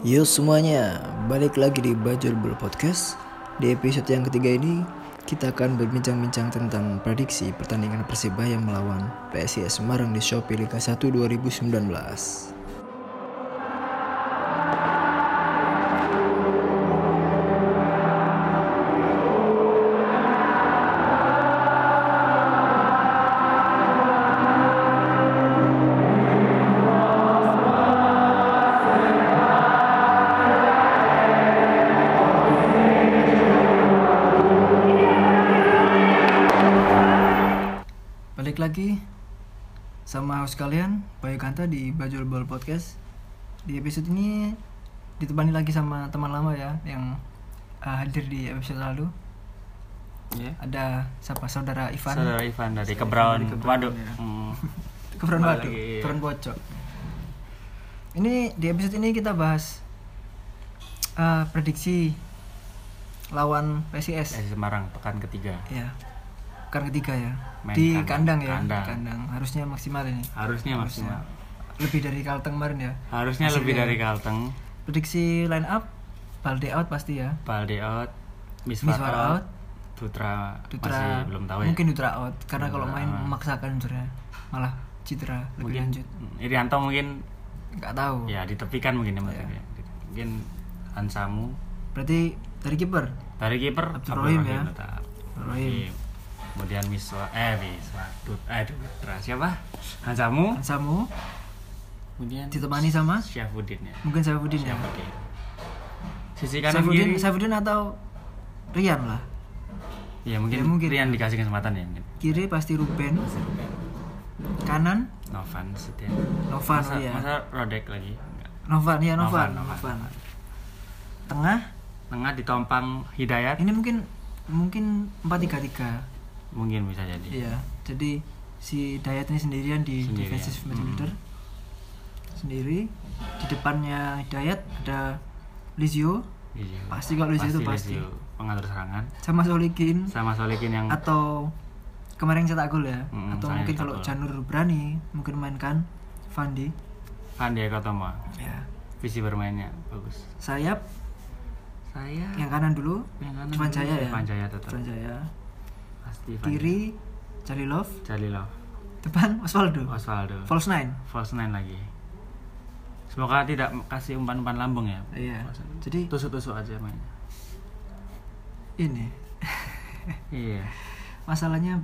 Yo semuanya, balik lagi di Bajul Bul Podcast. Di episode yang ketiga ini, kita akan berbincang-bincang tentang prediksi pertandingan Persibaya melawan PSIS Semarang di Shopee Liga 1 2019. Sama host kalian, Bayu Kanta di Bajul Bol Podcast. Di episode ini ditemani lagi sama teman lama ya yang uh, hadir di episode lalu. Ya. Ada siapa? Saudara Ivan. Saudara Ivan dari Kebraun, Waduh. ya. Hmm. Lagi, iya. Keberon Bocok. Ini di episode ini kita bahas uh, prediksi lawan PSIS. Dari Semarang pekan ketiga. Ya. Pekan ketiga ya. Main di kandang. kandang, ya, Kandang. di kandang. Harusnya maksimal ini. Harusnya maksimal. Lebih dari Kalteng kemarin ya. Harusnya Hasilnya lebih dari ya. Kalteng. Prediksi line up Balde out pasti ya. Balde out, Miswar Miswar out, out, Dutra, Dutra masih belum tahu ya. Mungkin Dutra out karena kalau Dutra main out. memaksakan sebenarnya malah citra lebih mungkin lanjut. Irianto mungkin Nggak tahu. ya ditepikan mungkin ya. Iya. Mungkin Hansamu Berarti dari kiper dari kiper Abdul Rahim ya. tetap. Kemudian Miswa eh Miswa Dut eh Dutra siapa? Hansamu. Samu Kemudian ditemani sama Syafuddin ya. mungkin Saifuddin ya. Syafuddin. Sisi kanan Saifuddin, kiri. Saifuddin atau Rian lah. Ya mungkin, Ya, mungkin. Rian dikasih kesempatan ya mungkin. Kiri pasti Ruben. Kanan Novan Setia. Novan masa, iya. masa Rodek lagi? Enggak. Novan ya Novan, Novan, Novan. Novan. Tengah Tengah ditompang Hidayat ini mungkin mungkin 4-3-3. Mungkin bisa jadi. Iya. Jadi si Dayat ini sendirian di Sendirian. defensive Hmm. midfielder. Sendiri. Di depannya Dayat ada Lizio Iya. Pasti kalau Lizio itu pasti. Lizio, pengatur serangan sama Solikin sama Solikin yang atau kemarin cetak gol ya. Hmm, atau mungkin kalau. Janur berani mungkin mainkan Fandi. Fandi Kotomo. Ya. Visi bermainnya bagus. Sayap Saya yang kanan dulu. yang kanan dulu, Jaya ya. Irfan Jaya tetap. Irfan Jaya. Pasti Fandi. Kiri Jalilov, Jalilov. depan Osvaldo. Osvaldo. False nine. False nine lagi. Semoga tidak kasih umpan-umpan lambung ya. Iya. Jadi tusuk-tusuk aja mainnya. ini Iya. masalahnya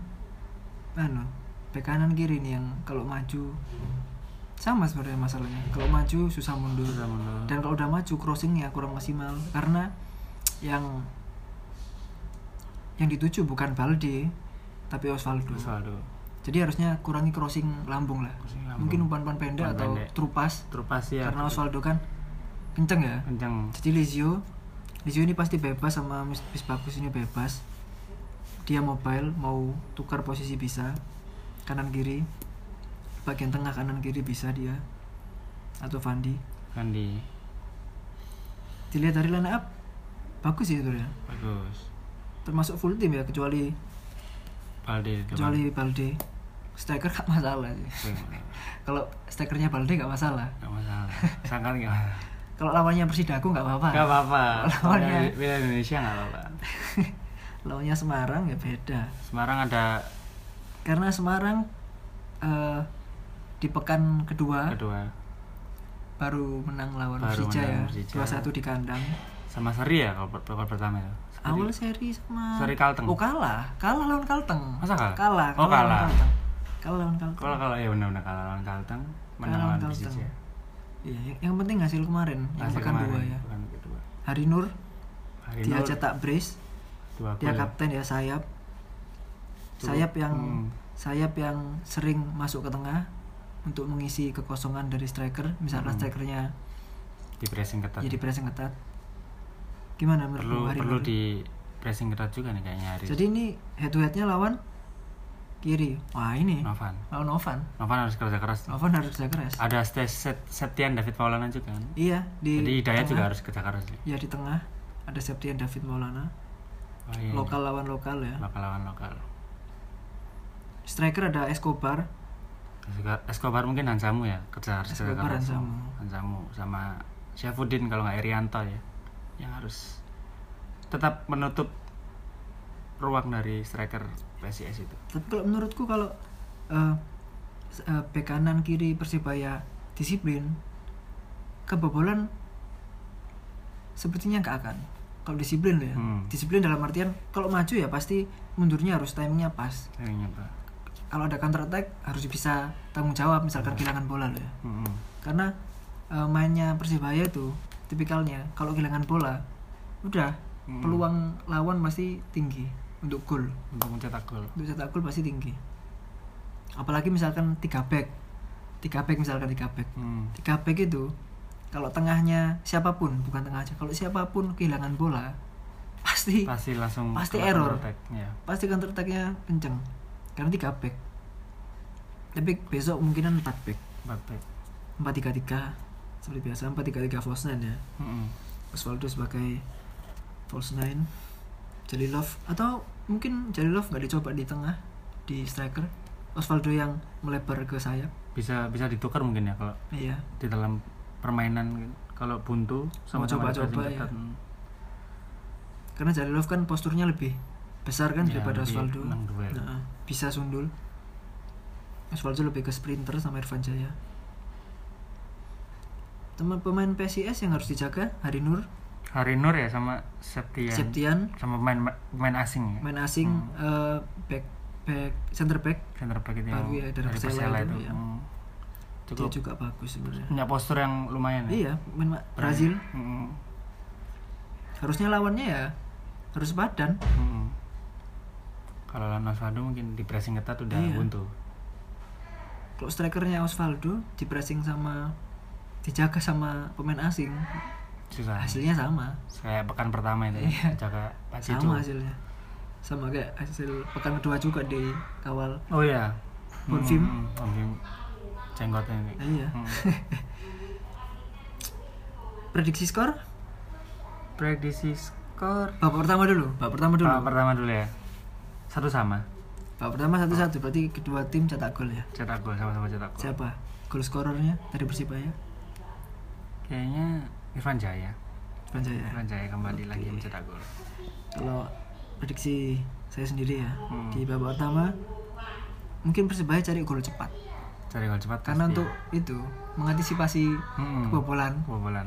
anu bek kanan kiri nih yang kalau maju sama sebenarnya masalahnya kalau maju susah mundur Susah mundur. dan kalau udah maju crossingnya kurang maksimal karena yang yang dituju bukan Balde tapi Osvaldo Osvaldo. jadi harusnya kurangi crossing lambung lah Crossing lambung. mungkin umpan-umpan pendek atau pendek. trupas Trupas ya. karena Osvaldo kan kenceng ya kenceng. jadi Lizio Lizio ini pasti bebas sama Mis Mis Bagus ini bebas dia mobile mau tukar posisi bisa kanan kiri bagian tengah kanan kiri bisa dia atau Fandi Fandi. dilihat dari line up bagus sih itu ya Bagus. Termasuk full tim ya kecuali Balde. kecuali Balde striker gak masalah sih kalau strikernya Balde gak masalah Gak masalah. Sangkan gak masalah. kalau lawannya Persidaku gak apa-apa Gak apa-apa. Lawannya- Bela Indonesia gak apa-apa. lawannya Semarang ya beda Semarang ada karena Semarang eh, di pekan kedua kedua baru menang lawan Baru Persija ya Persija. 2-1 di kandang sama Seri ya kalau babak pertama itu. awal seri sama Seri Kalteng. oh kalah kalah lawan Kalteng Masa kalah? kalah Oh, lawan kalah. Kalteng kalah lawan Kalteng Kalau kalau ya benar-benar kalah lawan Kalteng, menang Kalah lawan lawan Kalteng. Persija. iya yang, yang penting hasil kemarin yang Hasil pekan kemarin, dua ya pekan kedua. Hari Nur Hari dia Nur, cetak brace dua dia kapten ya sayap Cukup. sayap yang Hmm. sayap yang sering masuk ke tengah untuk mengisi kekosongan dari striker misalnya Hmm. strikernya di pressing ketat. jadi pressing ketat gimana menurut perlu Hari perlu di pressing ketat juga nih kayaknya hari. Jadi ini head to headnya lawan kiri. Wah ini Novan. lawan Novan. Novan harus kerja keras. Novan harus kerja keras. Ada Stes- Set, Septian David Maulana juga kan. Iya di Jadi Hidayat tengah. juga harus kerja keras. Ya di tengah ada Septian David Maulana. Oh, iya. Lokal lawan lokal ya. Lokal lawan lokal. Striker ada Escobar. Escobar- mungkin Hansamu ya kerja harus kerja Escobar keras. Hansamu. Hansamu sama Syafudin kalau nggak Irianto ya yang harus tetap menutup ruang dari striker PSIS itu Tapi kalau menurutku kalau eh, bek kanan kiri Persibaya disiplin, kebobolan sepertinya nggak akan. Kalau disiplin loh ya, Hmm. disiplin dalam artian kalau maju ya pasti mundurnya harus timingnya pas. kayaknya pak Kalau ada counter attack harus bisa tanggung jawab misalkan kehilangan bola loh ya. Mm-mm. Karena eh, mainnya Persibaya itu tipikalnya. Kalau kehilangan bola udah Hmm. peluang lawan pasti tinggi untuk gol. untuk mencetak gol. Untuk cetak gol pasti tinggi. Apalagi misalkan tiga back. Tiga back misalkan tiga back. Hmm. tiga back itu kalau tengahnya siapa pun bukan tengah aja kalau siapa pun kehilangan bola pasti pasti langsung Pasti error. ya pasti counter attack-nya kenceng. Karena tiga back. Tapi besok mungkinan empat back. Empat back. Empat tiga tiga seperti biasa empat tiga tiga false nine ya. Mm-mm. Osvaldo sebagai false nine. Jalilov atau mungkin Jalilov nggak dicoba di tengah di striker. Osvaldo yang melebar ke sayap. Bisa bisa ditukar mungkin ya kalau iya. di dalam permainan. Kalau buntu sama-sama coba-coba, ya. karena Jalilov kan posturnya lebih besar kan Ya, daripada Osvaldo. Nah, bisa sundul. Osvaldo lebih ke sprinter sama Irfan Jaya teman pemain PSIS yang harus dijaga Hari Nur? Hari Nur ya sama Septian, Septian. Sama pemain pemain asing ya? Main asing eh, back back center back. Center back itu Baru ya, dari Persela itu, itu. ya. Hmm. dia cukup. juga bagus sebenarnya. Punya postur yang lumayan ya? Iya main ma- Brazil. Hmm. harusnya lawannya ya harus badan. Hmm. kalau lawan Osvaldo mungkin di pressing ketat udah Iya. buntu. Kalau strikernya Osvaldo di pressing sama dijaga sama pemain asing. Susah. Hasilnya sama. Kayak pekan pertama itu Iya. ya Pak Cicu sama hasilnya. Sama kayak hasil pekan kedua juga di kawal. Oh iya. Bonfim. Hmm, Bonfim jenggotnya ini. Iya. Hmm. prediksi skor? Prediksi skor. Babak pertama dulu babak pertama dulu. Babak pertama dulu ya. Satu sama. Babak pertama satu satu berarti kedua tim cetak gol ya? Cetak gol sama-sama cetak gol. Siapa? Gol skorernya dari Persibaya kayaknya Irfan Jaya. Irfan Jaya. Irfan Jaya kembali lagi mencetak gol. Kalau prediksi saya sendiri ya Hmm. di babak pertama mungkin Persibaya cari gol cepat. Cari gol cepat karena pasti. untuk itu mengantisipasi Hmm. kebobolan. Kebobolan.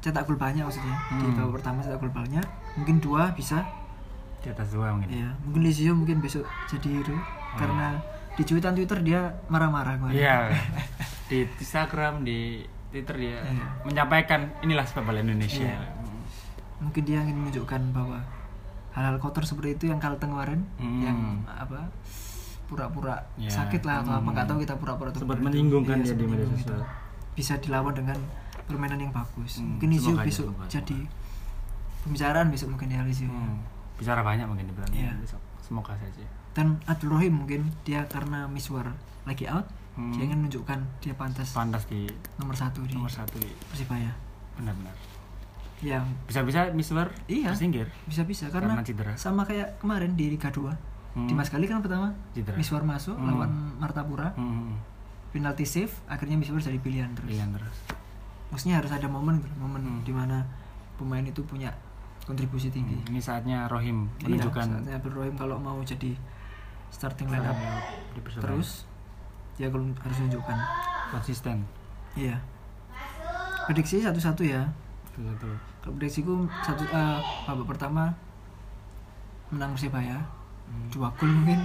Cetak gol banyak maksudnya di Hmm. babak pertama cetak gol banyak. Mungkin dua bisa. Di atas dua mungkin. Ya mungkin Lizio mungkin besok jadi hero. Karena di cuitan Twitter dia marah-marah kemarin. Iya. Di Instagram di Twitter dia Iya. menyampaikan inilah sepak bola Indonesia Iya. mungkin dia ingin menunjukkan bahwa hal-hal kotor seperti itu yang Carlton kemarin Hmm. yang apa pura-pura Ya. sakit lah atau apa Hmm. nggak tahu kita pura-pura atau sempat menyinggung kan dia di media sosial itu. bisa dilawan dengan permainan yang bagus Hmm, mungkin semoga aja, besok semoga, jadi pembicaraan besok mungkin ya Lizio Hmm. bicara banyak mungkin di Iya. besok semoga saja dan Abdul Rohim mungkin dia karena Miswar lagi out Hmm. dia ingin menunjukkan dia pantas pantas di nomor satu di nomor satu di- Persibaya benar-benar ya bisa-bisa Miswar Iya. tersingkir bisa-bisa karena, Karena cedera. sama kayak kemarin di Liga 2 Hmm. Dimas kali kan pertama Cedera. Miswar masuk Hmm. lawan Martapura Hmm. penalti save akhirnya Miswar jadi pilihan terus pilihan terus maksudnya harus ada momen gitu, momen Hmm. di mana pemain itu punya kontribusi tinggi Hmm, ini saatnya Rohim iya menunjukkan saatnya Abdul Rohim kalau mau jadi starting line up di Persebaya. terus dia kalau harus menunjukkan. Konsisten. Iya. Prediksi satu-satu ya. Satu kalau prediksiku satu eh, babak pertama menang Persibaya Hmm. dua gol mungkin.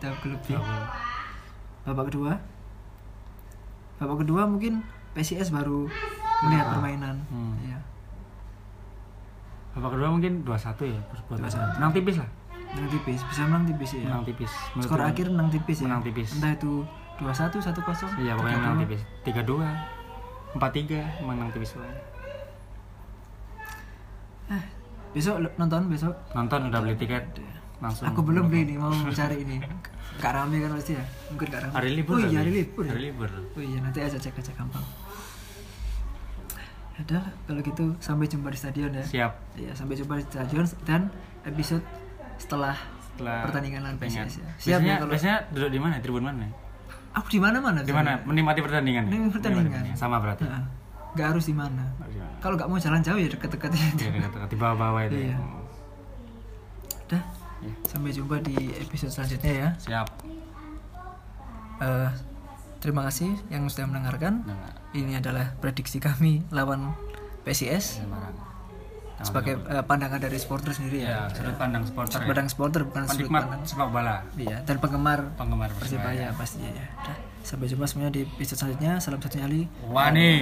Dua gol lebih. Babak kedua. Babak kedua mungkin PSIS baru melihat permainan. Hmm. ya babak kedua mungkin 2-1 ya buat 2-1. menang tipis lah menang tipis bisa menang tipis ya? Menang tipis Menurut skor akhir menang tipis ya? Menang tipis. entah itu 2-1 1-0 iya pokoknya menang 3-2. tipis. 3-2 4-3 menang tipis lah besok lo- nonton besok? Nonton udah beli tiket. Langsung aku belum beli nih mau cari ini. Gak rame kan pasti ya? Mungkin gak rame. Hari libur oh iya hari libur ya? hari libur. Oh iya nanti aja cek aja gampang. Ya udah kalau gitu sampai jumpa di stadion ya. Siap. Iya, sampai jumpa di stadion dan episode setelah setelah pertandingan lawan. PSIS ya. Siap biasanya, ya kalau biasanya duduk di mana tribun mana aku di mana mana di mana menikmati pertandingan ya? Menikmati pertandingan. sama berarti Heeh. nggak harus di mana kalau nggak mau jalan jauh ya deket-deket aja Ya, dekat-dekat di bawah-bawah itu. Iya. udah Iya. sampai jumpa di episode selanjutnya ya Siap. Eh, terima kasih yang sudah mendengarkan Nah, ini adalah prediksi kami lawan PSIS Semarang. Sebagai eh, pandangan dari supporter sendiri ya, ya sudut pandang supporter. sudut Ya. pandang supporter bukan sudut Penikmat pandang. sepak bola, iya dan penggemar penggemar Persibaya. Pastinya ya. Udah sampai jumpa semuanya di episode selanjutnya. Salam satu nyali Wani.